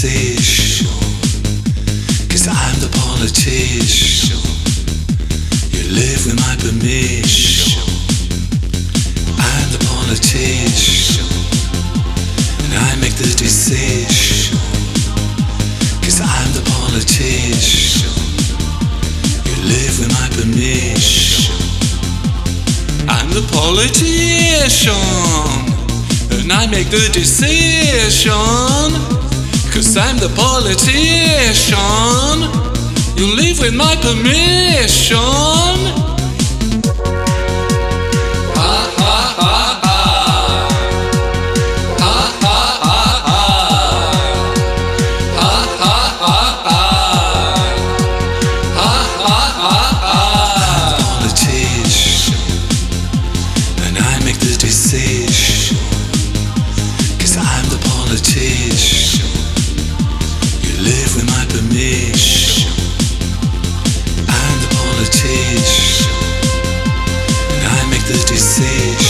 conversation. Cause I'm the politician. You live with my permission. I'm the politician. And I make the decision. Cause I'm the politician. You live with my permission. I'm the politician. And I make the decision. Cause I'm the politician. You live with my permission. Ha ha ha ha. Ha ha ha ha. Ha ha ha ha. Ha ha ha ha. Politician. And I make the decision. Cause I'm the politician. Live with my permission. I'm the politician. And I make the decision.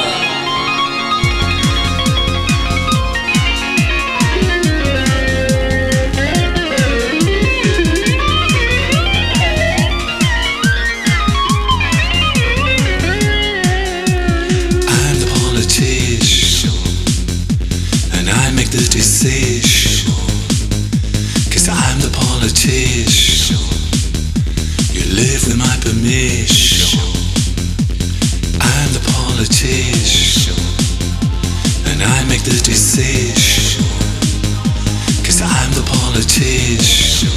the decision. Cause I'm the politician. You live with my permission. I'm the politician, and I make the decision. Cause I'm the politician.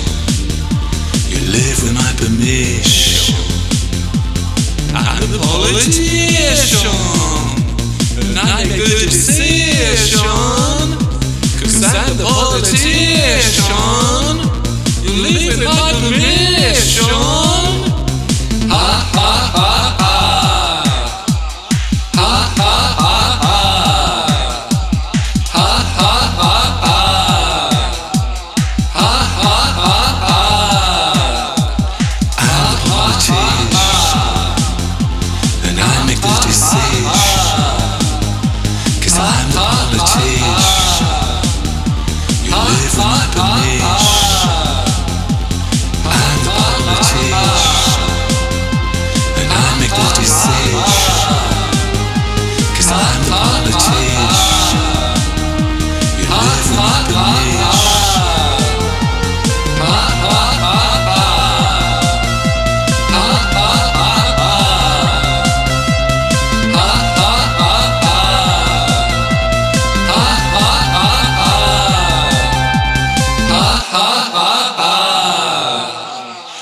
You live with my permission. I'm the politician. And I make the decision. You live my permission.